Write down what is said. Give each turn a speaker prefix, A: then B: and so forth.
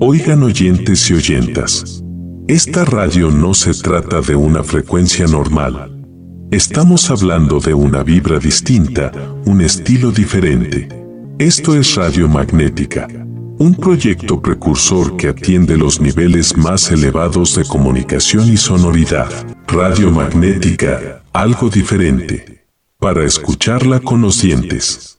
A: Oigan oyentes y oyentas. Esta radio no se trata de una frecuencia normal. Estamos hablando de una vibra distinta, un estilo diferente. Esto es Radio Magnética, un proyecto precursor que atiende los niveles más elevados de comunicación y sonoridad. Radio Magnética, algo diferente. Para escucharla con los dientes.